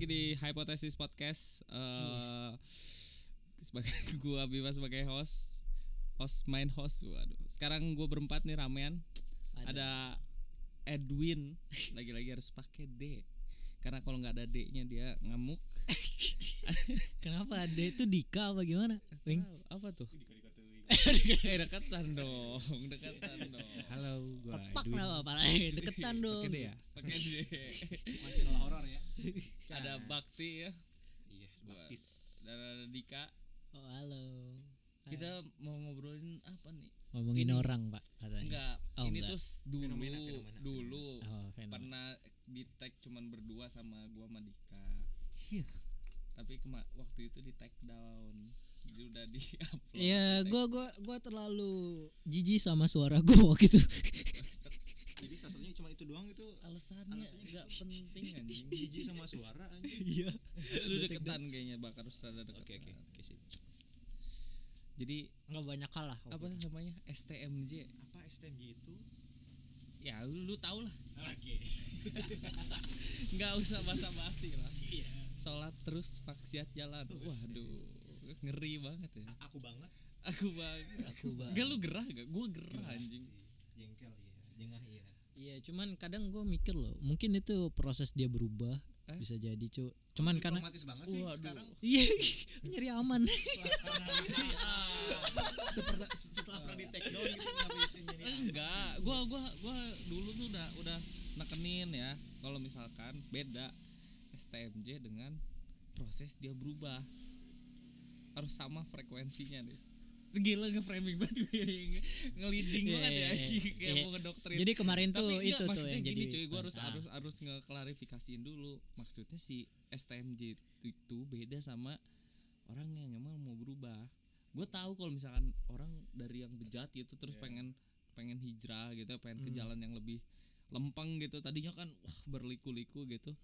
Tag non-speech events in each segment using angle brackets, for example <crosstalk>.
lagi di Hypothesis Podcast. eh sebagai <laughs> gua Bima sebagai host, host main host. Waduh. Sekarang gua berempat nih ramean. Ada, Edwin. Lagi-lagi harus pakai D. Karena kalau nggak ada D-nya dia ngamuk. <laughs> Kenapa ada itu Dika apa gimana? Apa tuh? <laughs> eh deketan dong, deketan dong. Halo, gua Tepak Edwin. kenapa apa lagi? Deketan dong. Pakai deh ya. Pakai <laughs> D. channel horor ya. <laughs> ada Bakti ya. Iya, baptis. Dan ada Dika. Oh, halo. Kita mau ngobrolin apa nih? Ngomongin Ini- orang, Pak, katanya. Enggak, Oh, ini enggak. tuh dulu, Fenomena, fenomena. dulu Oh, fenomena. pernah di tag cuman berdua sama gua sama Dika. Cia. Tapi kema- waktu itu di take down. Jadi udah di <laughs> upload. Iya, gua gua gua terlalu jijik sama suara gua <laughs> gitu. Jadi salah satunya cuma itu doang itu alasannya Alasannya enggak penting <laughs> anjing. jijik sama suara anjing. Iya. Lu deketan kayaknya bak harus rada deketan. Oke oke oke sip. Jadi Enggak banyak kalah. apa namanya? STMJ. Apa STMJ itu? Ya lu, lu tau lah. Oke. Enggak usah basa-basi lah. Iya. Sholat terus maksiat jalan. Waduh, ngeri banget ya. Aku banget. Aku banget. <laughs> Aku banget. Gak lu gerah gak? Gua gerah anjing. Sih. Jengkel iya. Jengah iya. Iya, cuman kadang gua mikir loh, mungkin itu proses dia berubah. Eh? Bisa jadi, cu. Cuman karena Diplomatis banget sih Waduh. sekarang. Iya, <laughs> nyari aman. <laughs> Seperti setelah pernah di take down gitu bisa Enggak, gua gua gua dulu tuh udah udah nekenin ya. Kalau misalkan beda STMJ dengan proses dia berubah. Sama frekuensinya deh. Gila nge-framing banget gue nge- ngeliding Iya, banget ya iya, anjing, kayak iya. mau ngedoktrin. Jadi kemarin tuh Tapi itu enggak, tuh maksudnya yang gini jadi cuy, gua harus Ah. harus harus ngeklarifikasiin dulu. Maksudnya si STMJ itu beda sama orang yang emang mau berubah. Gue tahu kalau misalkan orang dari yang bejat gitu terus Iya. pengen pengen hijrah gitu, pengen ke Hmm. jalan yang lebih lempeng gitu. Tadinya kan wah berliku-liku gitu.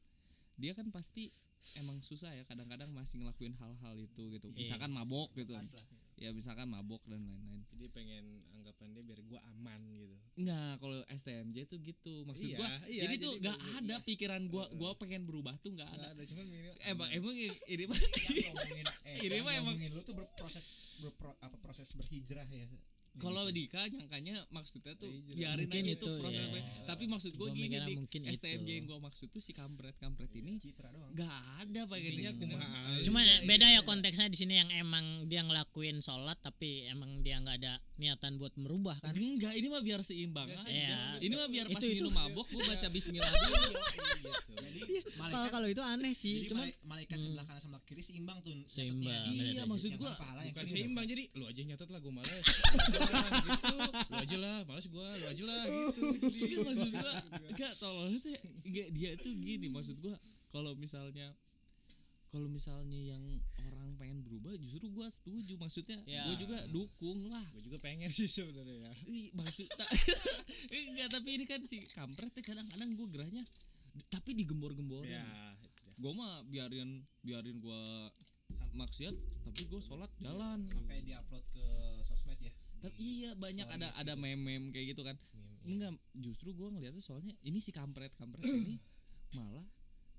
Dia kan pasti emang susah ya kadang-kadang masih ngelakuin hal-hal itu gitu. Iya. Misalkan mabok gitu. Ya misalkan mabok dan lain-lain. Jadi pengen anggapan dia biar gua aman gitu. Enggak, kalau STMJ tuh gitu. Maksud Iya, gua iya, jadi tuh jadi nggak gua- ada iya. pikiran gua gua pengen berubah tuh nggak ada. Ada, cuman minimal Emang emang ini mah eh Ini mah emang- lu tuh berproses berpro, apa proses berhijrah ya. Kalau Dika nyangkanya maksudnya tuh Iya, biarin Mungkin aja itu, tuh proses ya. apa- tapi maksud gua Gua gini dik mungkin STMJ itu. yang gua maksud tuh si kampret kampret ini Citra doang. nggak ada kumaha. Cuma Iya, beda iya. ya konteksnya di sini yang emang dia ngelakuin sholat tapi emang dia nggak ada niatan buat merubah kan. enggak ini mah biar seimbang aja. Iya. ini mah biar pas Itu- itu. minum mabok gua baca bismillah dulu Kalau kalau itu aneh sih, jadi cuman malai- malaikat sebelah kanan sebelah kiri seimbang tuh Seimbang, iya maksud yang Bukan seimbang jadi lu aja nyatet lah gua males. Gitu. Lu aja lah, males gua, lu aja lah gitu. Iya maksud gua enggak tolong itu enggak dia tuh gini maksud gua kalau misalnya kalau misalnya yang orang pengen berubah justru gua setuju maksudnya Ya. gua juga dukung lah Gua juga pengen sih sebenarnya. Ih, maksud tak <laughs> enggak tapi ini kan si kampret kadang-kadang gua gerahnya tapi digembor-gemborin Ya. gua mah biarin biarin gua maksiat tapi gua sholat jalan sampai diupload ke ya. Tapi iya banyak ada ada gitu. meme-meme kayak gitu kan enggak justru gua ngeliatnya soalnya ini si kampret kampret ini malah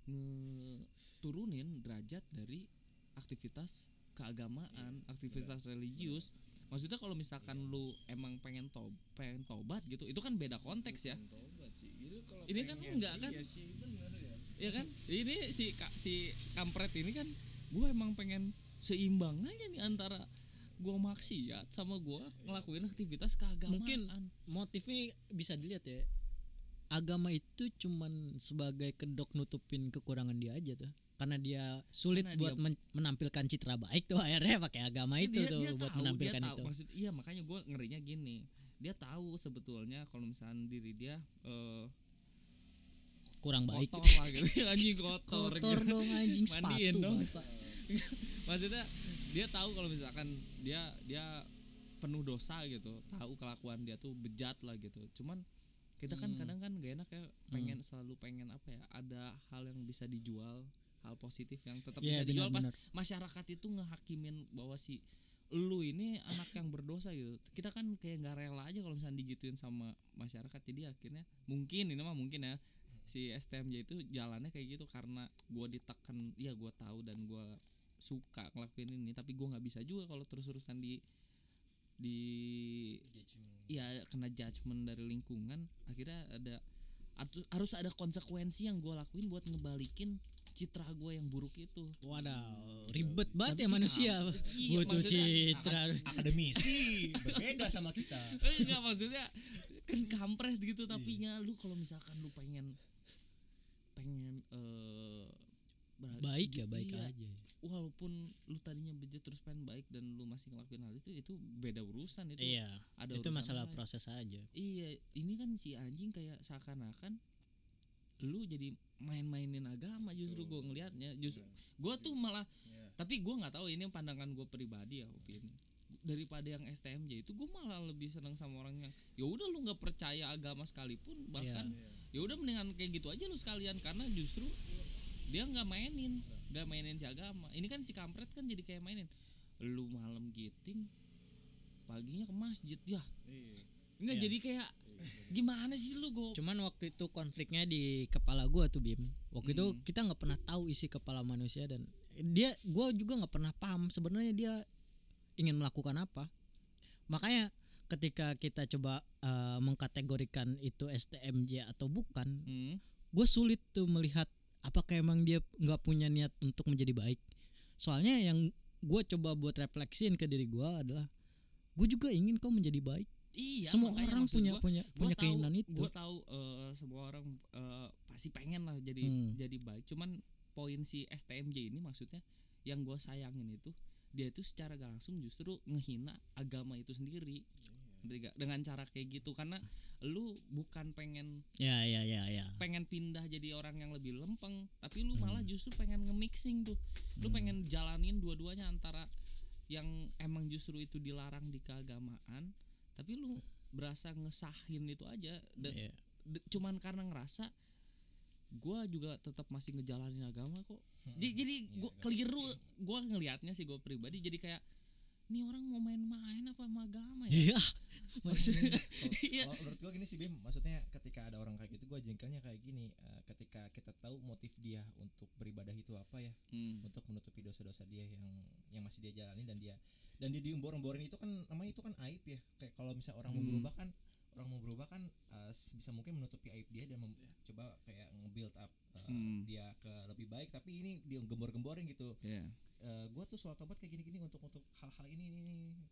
ngeturunin derajat dari aktivitas keagamaan aktivitas religius maksudnya kalau misalkan lu emang pengen tob pengen tobat gitu itu kan beda konteks ya Tobat sih. Itu kalau Ini kan enggak kan? Iya sih, bener ya. ya kan ini si si kampret ini kan gua emang pengen seimbang aja nih antara gua maksiat sama gua ngelakuin aktivitas keagamaan mungkin motifnya bisa dilihat ya. Agama itu cuman sebagai kedok nutupin kekurangan dia aja tuh. Karena dia sulit Karena buat dia- men- menampilkan citra baik tuh <laughs> akhirnya pakai agama itu dia, tuh dia buat tahu, menampilkan dia tahu. itu. Maksud iya makanya gue ngerinya gini. Dia tahu sebetulnya kalau misalnya diri dia eh, Kurang baik. kotor lah gitu. <laughs> anjing kotor. Kotor gitu. dong anjing sepatu. Mandiin dong. <laughs> Maksudnya dia tahu kalau misalkan dia dia penuh dosa gitu. Tahu kelakuan dia tuh bejat lah gitu. Cuman kita kan Hmm. kadang kan gak enak ya pengen selalu pengen apa ya ada hal yang bisa dijual hal positif yang tetap Iya, bisa dijual pas benar-benar. masyarakat itu ngehakimin bahwa si lu ini anak yang berdosa gitu kita kan kayak nggak rela aja kalau misalnya digituin sama masyarakat jadi akhirnya mungkin ini mah mungkin ya si STMJ itu jalannya kayak gitu karena gua ditekan ya gua tahu dan gua suka ngelakuin ini tapi gua nggak bisa juga kalau terus-terusan di di ya kena judgement dari lingkungan akhirnya ada harus ada konsekuensi yang gua lakuin buat ngebalikin citra gua yang buruk itu Wadaw, ribet banget Tapi ya manusia. kam- iya, Butuh citra. akademisi berbeda sama kita Eh, enggak maksudnya kan kampret gitu tapi nya lu kalau misalkan lu pengen pengen ber- Baik ya, ju- baik iya, aja. Walaupun lu tadinya bejat terus pengen baik dan lu masih ngelakuin hal itu itu beda urusan itu Iya, ada itu urusan masalah lain. proses aja. iya ini kan si anjing kayak seakan-akan lu jadi main-mainin agama justru gue ngelihatnya justru gue tuh malah tapi gue nggak tahu ini pandangan gue pribadi ya opini daripada yang STMJ itu gue malah lebih seneng sama orang yang ya udah lu nggak percaya agama sekalipun bahkan ya udah mendingan kayak gitu aja lu sekalian karena justru dia nggak mainin nggak mainin si agama ini kan si kampret kan jadi kayak mainin lu malam giting paginya ke masjid ya nggak Iya. jadi kayak gimana sih lu gue Cuman waktu itu konfliknya di kepala gua tuh Bim. Waktu itu Hmm. kita nggak pernah tahu isi kepala manusia dan dia gua juga nggak pernah paham sebenarnya dia ingin melakukan apa. Makanya ketika kita coba eh, mengkategorikan itu STMJ atau bukan, hmm. gue sulit tuh melihat apakah emang dia nggak punya niat untuk menjadi baik. Soalnya yang gue coba buat refleksiin ke diri gue adalah gue juga ingin kau menjadi baik. iya Semua orang punya gua, punya gua punya tahu, keinginan itu. Gue tahu eh, semua orang eh, pasti pengen lah jadi Hmm. jadi baik. Cuman poin si STMJ ini maksudnya yang gue sayangin itu dia itu secara langsung justru ngehina agama itu sendiri. Dengan cara kayak gitu karena lu bukan pengen Ya ya ya ya. pengen pindah jadi orang yang lebih lempeng, tapi lu Hmm. malah justru pengen nge-mixing tuh. Lu pengen jalanin dua-duanya antara yang emang justru itu dilarang di keagamaan, tapi lu berasa ngesahin itu aja. Dan Iya. de- cuman karena ngerasa gua juga tetap masih ngejalanin agama kok. Jadi, jadi gua keliru gua ngelihatnya sih gua pribadi jadi kayak ini orang mau main-main apa sama agama ya? Iya. <laughs> Maksudnya, <laughs> iya. Kalau menurut gua gini sih Bim, maksudnya ketika ada orang kayak gitu gua jengkelnya kayak gini, eh, ketika kita tahu motif dia untuk beribadah itu apa ya, Hmm. untuk menutupi dosa-dosa dia yang yang masih dia jalani dan dia dan dia diembor-emborin itu kan namanya itu kan aib ya. Kayak kalau misalnya orang mau Hmm. berubah kan orang mau berubah kan eh, bisa mungkin menutupi aib dia dan mem- coba kayak nge-build up eh, Hmm. dia ke lebih baik tapi ini dia gembor-gemborin gitu. Iya. Eh, gua tuh soal tobat kayak gini-gini untuk untuk hal-hal ini, ini, ini.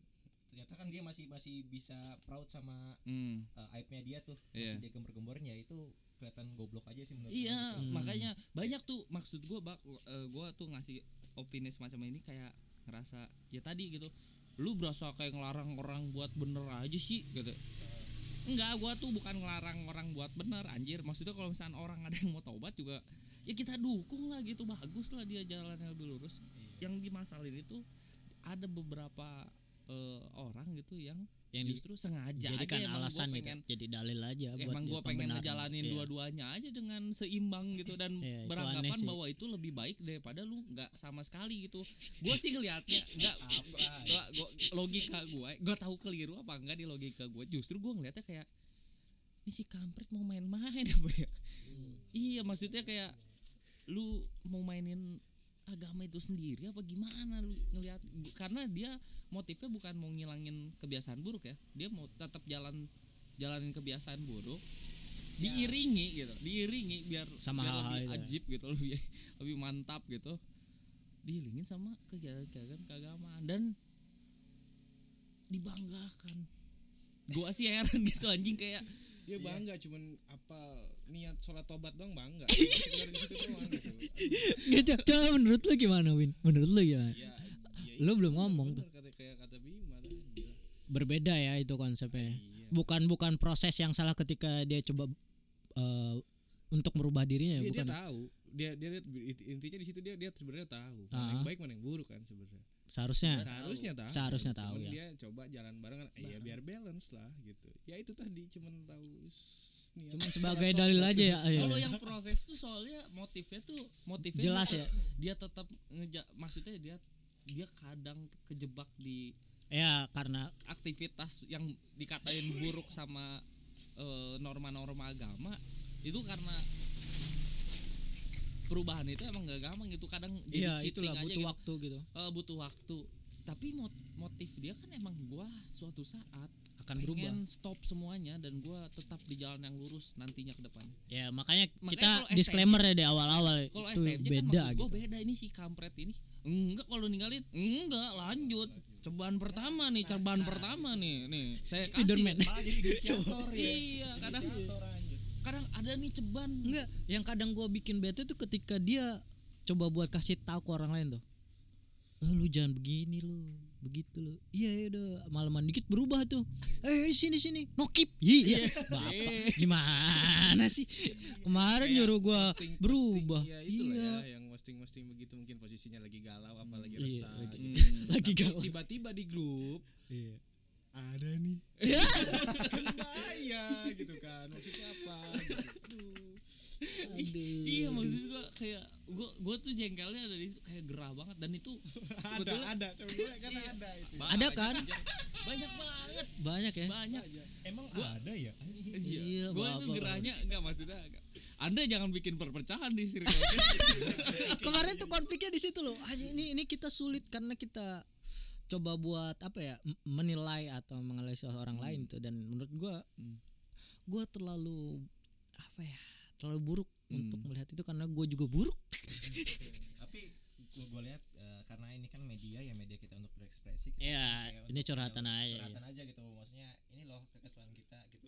ternyata kan dia masih masih bisa proud sama Hmm. uh, aibnya dia tuh Iya. masih dia gembor-gemborin ya itu kelihatan goblok aja sih menurut Iya, gua gitu. makanya banyak tuh maksud gua bak eh, gua tuh ngasih opini semacam ini kayak ngerasa ya tadi gitu. Lu berasa kayak ngelarang orang buat bener aja sih gitu. Enggak, gua tuh bukan ngelarang orang buat bener anjir. Maksudnya kalau misalnya orang ada yang mau taubat juga ya kita dukung lah gitu. Bagus lah dia jalannya lebih lurus. Yang dimasalin itu ada beberapa eh, orang gitu yang Yang di- justru sengaja Jadikan aja emang gua alasan gitu. pengen Jadi dalil aja buat emang gue pengen ngejalanin Iya. dua-duanya aja dengan seimbang gitu dan <laughs> Iya, itu beranggapan sih. bahwa itu lebih baik daripada lu nggak sama sekali gitu gue sih ngelihatnya nggak <laughs> Apa? gua, gua, logika gue gue tahu keliru apa enggak di logika gue justru gue ngelihatnya kayak ini si kampret mau main-main <laughs> apa ya iya maksudnya kayak lu mau mainin agama itu sendiri apa gimana lu ngelihat? Karena dia motifnya bukan mau ngilangin kebiasaan buruk ya. Dia mau tetap jalan jalanin kebiasaan buruk. Diiringi gitu diiringi biar Sama biar hal-hal lebih ya. ajib gitu lebih <laughs> lebih mantap gitu. Diilingin sama kegiatan-kegiatan keagamaan dan dibanggakan. Gua sih heran gitu anjing kayak dia bangga cuman apa niat sholat tobat doang bangga <laughs> di situ doang gitu. Coba menurut lu gimana Win? Menurut lu gimana? ya, ya Lu belum ngomong bener kata kayak kata Bima tadi Berbeda ya itu konsepnya. iya Bukan bukan proses yang salah ketika dia coba eh, untuk merubah dirinya ya, dia, dia bukan tahu dia dia lihat intinya di situ dia dia sebenarnya tahu mana Ah. yang baik mana yang buruk kan sebenarnya seharusnya. seharusnya tahu Seharusnya tahu, cuman ya. dia coba jalan barengan ya biar balance lah gitu ya itu tadi cuman tahu Cuman sebagai dalil aja ya. kalau yang proses tuh soalnya motifnya tuh motifnya Jelas dia, ya. dia tetap ngeja maksudnya dia dia kadang kejebak di Ya karena aktivitas yang dikatain buruk sama eh, norma-norma agama itu karena perubahan itu emang gak gampang gitu kadang jadi cheating itulah aja butuh gitu. waktu gitu. Eh, butuh waktu tapi mot- motif dia kan emang gua suatu saat Akan berubah. pengen stop semuanya dan gua tetap di jalan yang lurus nantinya ke depan Ya, makanya, Makanya kita STM disclaimer ya di awal-awal kalau itu STMJ kan beda maksud gitu. gua beda ini si kampret ini enggak kalau ninggalin enggak lanjut cobaan pertama nih cobaan pertama nih nih saya Spiderman. kasih inisiator ya iya kadang kadang ada nih ceban Enggak, yang kadang gua bikin bete tuh ketika dia coba buat kasih tahu ke orang lain tuh. Eh, lu jangan begini lu, begitu lu. Iya, ya udah malaman dikit berubah tuh. Eh, sini sini, nokip. Iya, Bapak. Gimana sih? Kemarin nyuruh gua Posting- berubah. posting, ya itulah Iya. ya yang posting-posting begitu mungkin posisinya lagi galau apa lagi Iya, resah lagi- gitu. Hmm. <laughs> Lagi galau. tiba-tiba di grup Iya. Ada nih Ya. kan bahaya gitu kan maksudnya apa gitu. Aduh. Iya maksud gua kayak gua gua tuh jengkelnya ada di situ kayak gerah banget dan itu sebetulnya ada coba gue karena ada itu Ada kan? banyak banget Banyak ya? banyak emang ada ya. Iya, gue itu bapak. gerahnya enggak maksudnya enggak. anda jangan bikin perpecahan di circle Kemarin tuh konfliknya di situ loh. Ini ini kita sulit karena kita coba buat apa ya menilai atau menganalisis orang lain tuh dan menurut gua Hmm. gua terlalu apa ya terlalu buruk Hmm. untuk melihat itu karena gua juga buruk <laughs> tapi gua gua lihat eh, karena ini kan media ya media kita untuk berekspresi kita ya ini curhatan aja curhatan ya. aja gitu maksudnya ini loh kekesalan kita gitu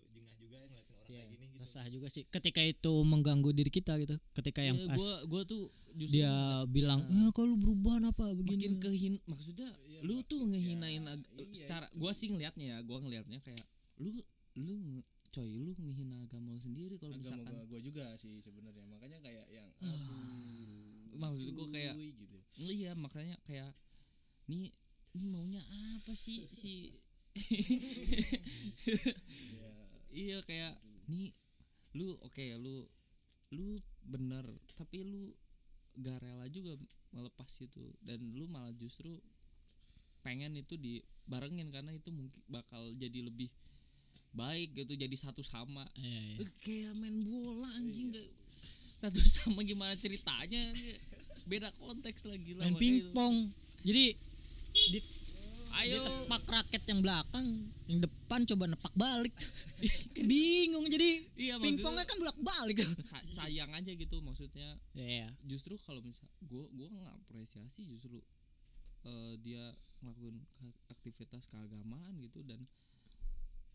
juga ngeliatin orang Iya, kayak gini gitu. resah juga sih. Ketika itu mengganggu diri kita gitu. Ketika yang pas gue gue tuh justru dia bilang eh kalau lu berubah apa makin begini kehin maksudnya lu tuh ngehinain ag- iya, secara gue sih ngelihatnya ya gue ngelihatnya kayak lu lu nge- coy lu ngehina agama lu sendiri kalau agama misalkan. gue juga sih sebenarnya. Makanya kayak yang maksud gue kayak gitu. Iya makanya kayak nih ini maunya apa sih si <laughs> <laughs> iya kayak nih lu oke lu lu bener tapi lu gak rela juga melepas itu dan lu malah justru pengen itu dibarengin karena itu mungkin bakal jadi lebih baik gitu jadi satu sama. Iya, iya. Kayak main bola anjing kayak satu sama gimana ceritanya beda konteks lagi lah main pingpong. Jadi di ayo ditepak raket yang belakang yang depan coba nepak balik <laughs> bingung jadi iya pingpongnya kan bolak balik sa- sayang aja gitu maksudnya Iya. justru kalau misal gue gue nggak apresiasi justru eh, dia ngelakuin aktivitas keagamaan gitu dan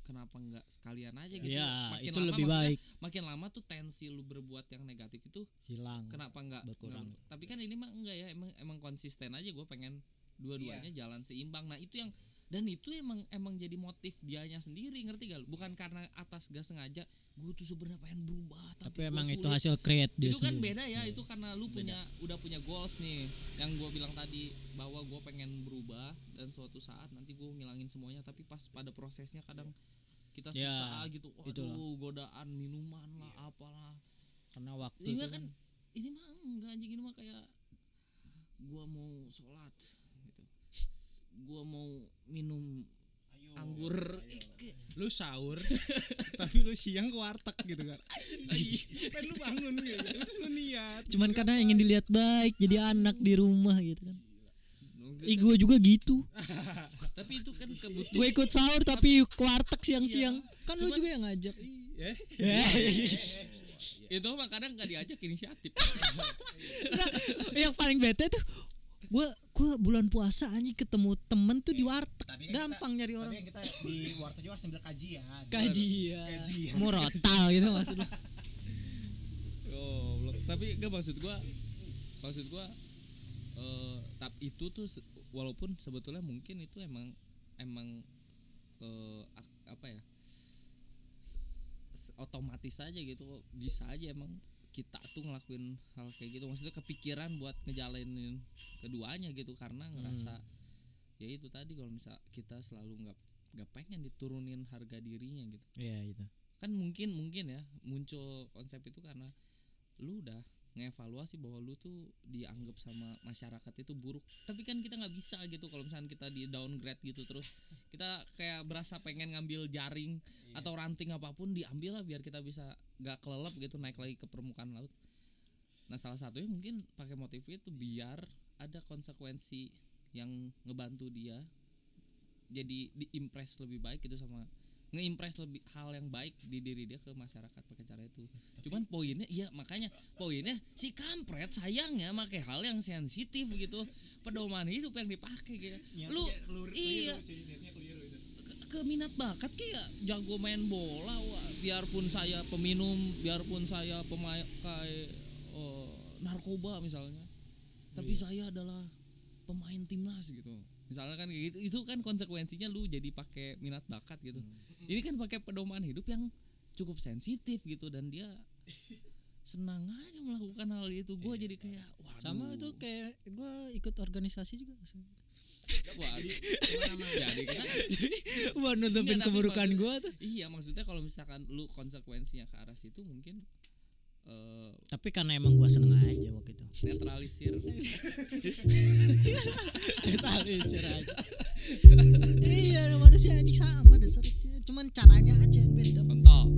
kenapa nggak sekalian aja gitu Iya, itu lama lebih baik. makin lama tuh tensi lu berbuat yang negatif itu hilang kenapa nggak Berkurang. tapi kan ini mah enggak ya emang emang konsisten aja gue pengen dua-duanya jalan seimbang. Nah itu yang dan itu emang emang jadi motif dianya sendiri ngerti gak bukan karena atas gak sengaja gue tuh sebenarnya pengen berubah tapi, tapi emang itu sulit. hasil create dia itu kan sendiri. beda ya itu karena lu punya udah punya goals nih. Yang gue bilang tadi bahwa gue pengen berubah dan suatu saat nanti gue ngilangin semuanya tapi pas pada prosesnya kadang kita Ya, susah gitu itulah. waduh godaan minuman lah apalah. Karena waktu ini itu mah kan. ini mah enggak anjing ini mah kayak gua mau sholat gua mau minum anggur. Eh, ke- lu sahur <laughs> tapi lu siang ke warteg gitu kan. Kan lu bangun gitu terus lu niat. Cuman karena ingin dilihat baik jadi anak di rumah gitu kan. Ih gue juga gitu. <laughs> Tapi itu kan kebutuhan. Gue ikut sahur tapi ke warteg siang-siang. Kan lu Cuman- juga yang ngajak. Eh. itu mah kadang gak diajak inisiatif. Enggak, Yang paling bete tuh Gue gua bulan puasa anjing ketemu temen tuh di warteg. Tapi kan Gampang nyari tapi orang yang kita di warteg juga sambil kajian. Kajian. Kajian. Mau rotal gitu maksud lu oh tapi gak maksud gua maksud gua eh tap itu tuh walaupun sebetulnya mungkin itu emang emang eh, ak- apa ya otomatis aja gitu bisa aja emang kita tuh ngelakuin hal kayak gitu. Maksudnya kepikiran buat ngejalanin keduanya gitu karena ngerasa ya itu tadi kalau misal kita selalu nggak nggak pengen diturunin harga dirinya gitu. Iya itu kan mungkin mungkin ya muncul konsep itu karena lu udah ngevaluasi bahwa lu tuh dianggap sama masyarakat itu buruk. Tapi kan kita nggak bisa gitu kalau misalnya kita di downgrade gitu terus kita kayak berasa pengen ngambil jaring atau ranting apa pun diambil lah biar kita bisa gak kelelep gitu naik lagi ke permukaan laut. Nah salah satunya mungkin pakai motif itu biar ada konsekuensi yang ngebantu dia jadi diimpress lebih baik gitu sama ngeimpress lebih hal yang baik di diri dia ke masyarakat pakai cara itu. Cuman poinnya iya makanya poinnya si kampret sayangnya pakai hal yang sensitif gitu. Pedoman hidup yang dipakai gitu lu iya. ke minat bakat kayak jago main bola wah biarpun saya peminum biarpun saya pemakai eh, narkoba misalnya. Tapi saya adalah pemain timnas gitu. Misalnya kan kayak gitu itu kan konsekuensinya lu jadi pakai minat bakat gitu ini kan pakai pedoman hidup yang cukup sensitif gitu dan dia senang aja melakukan hal itu. Gue jadi kayak waduh. Sama itu kayak gue ikut organisasi juga waduh. Jadi kan buat nutupin keburukan gue tuh. Iya maksudnya kalau misalkan lu konsekuensinya ke arah situ mungkin eh, tapi karena emang gue seneng aja waktu itu. netralisir. <laughs> Talisir aja. <laughs> Iya manusia anjing sama dasarnya cuman caranya aja yang beda. Contoh.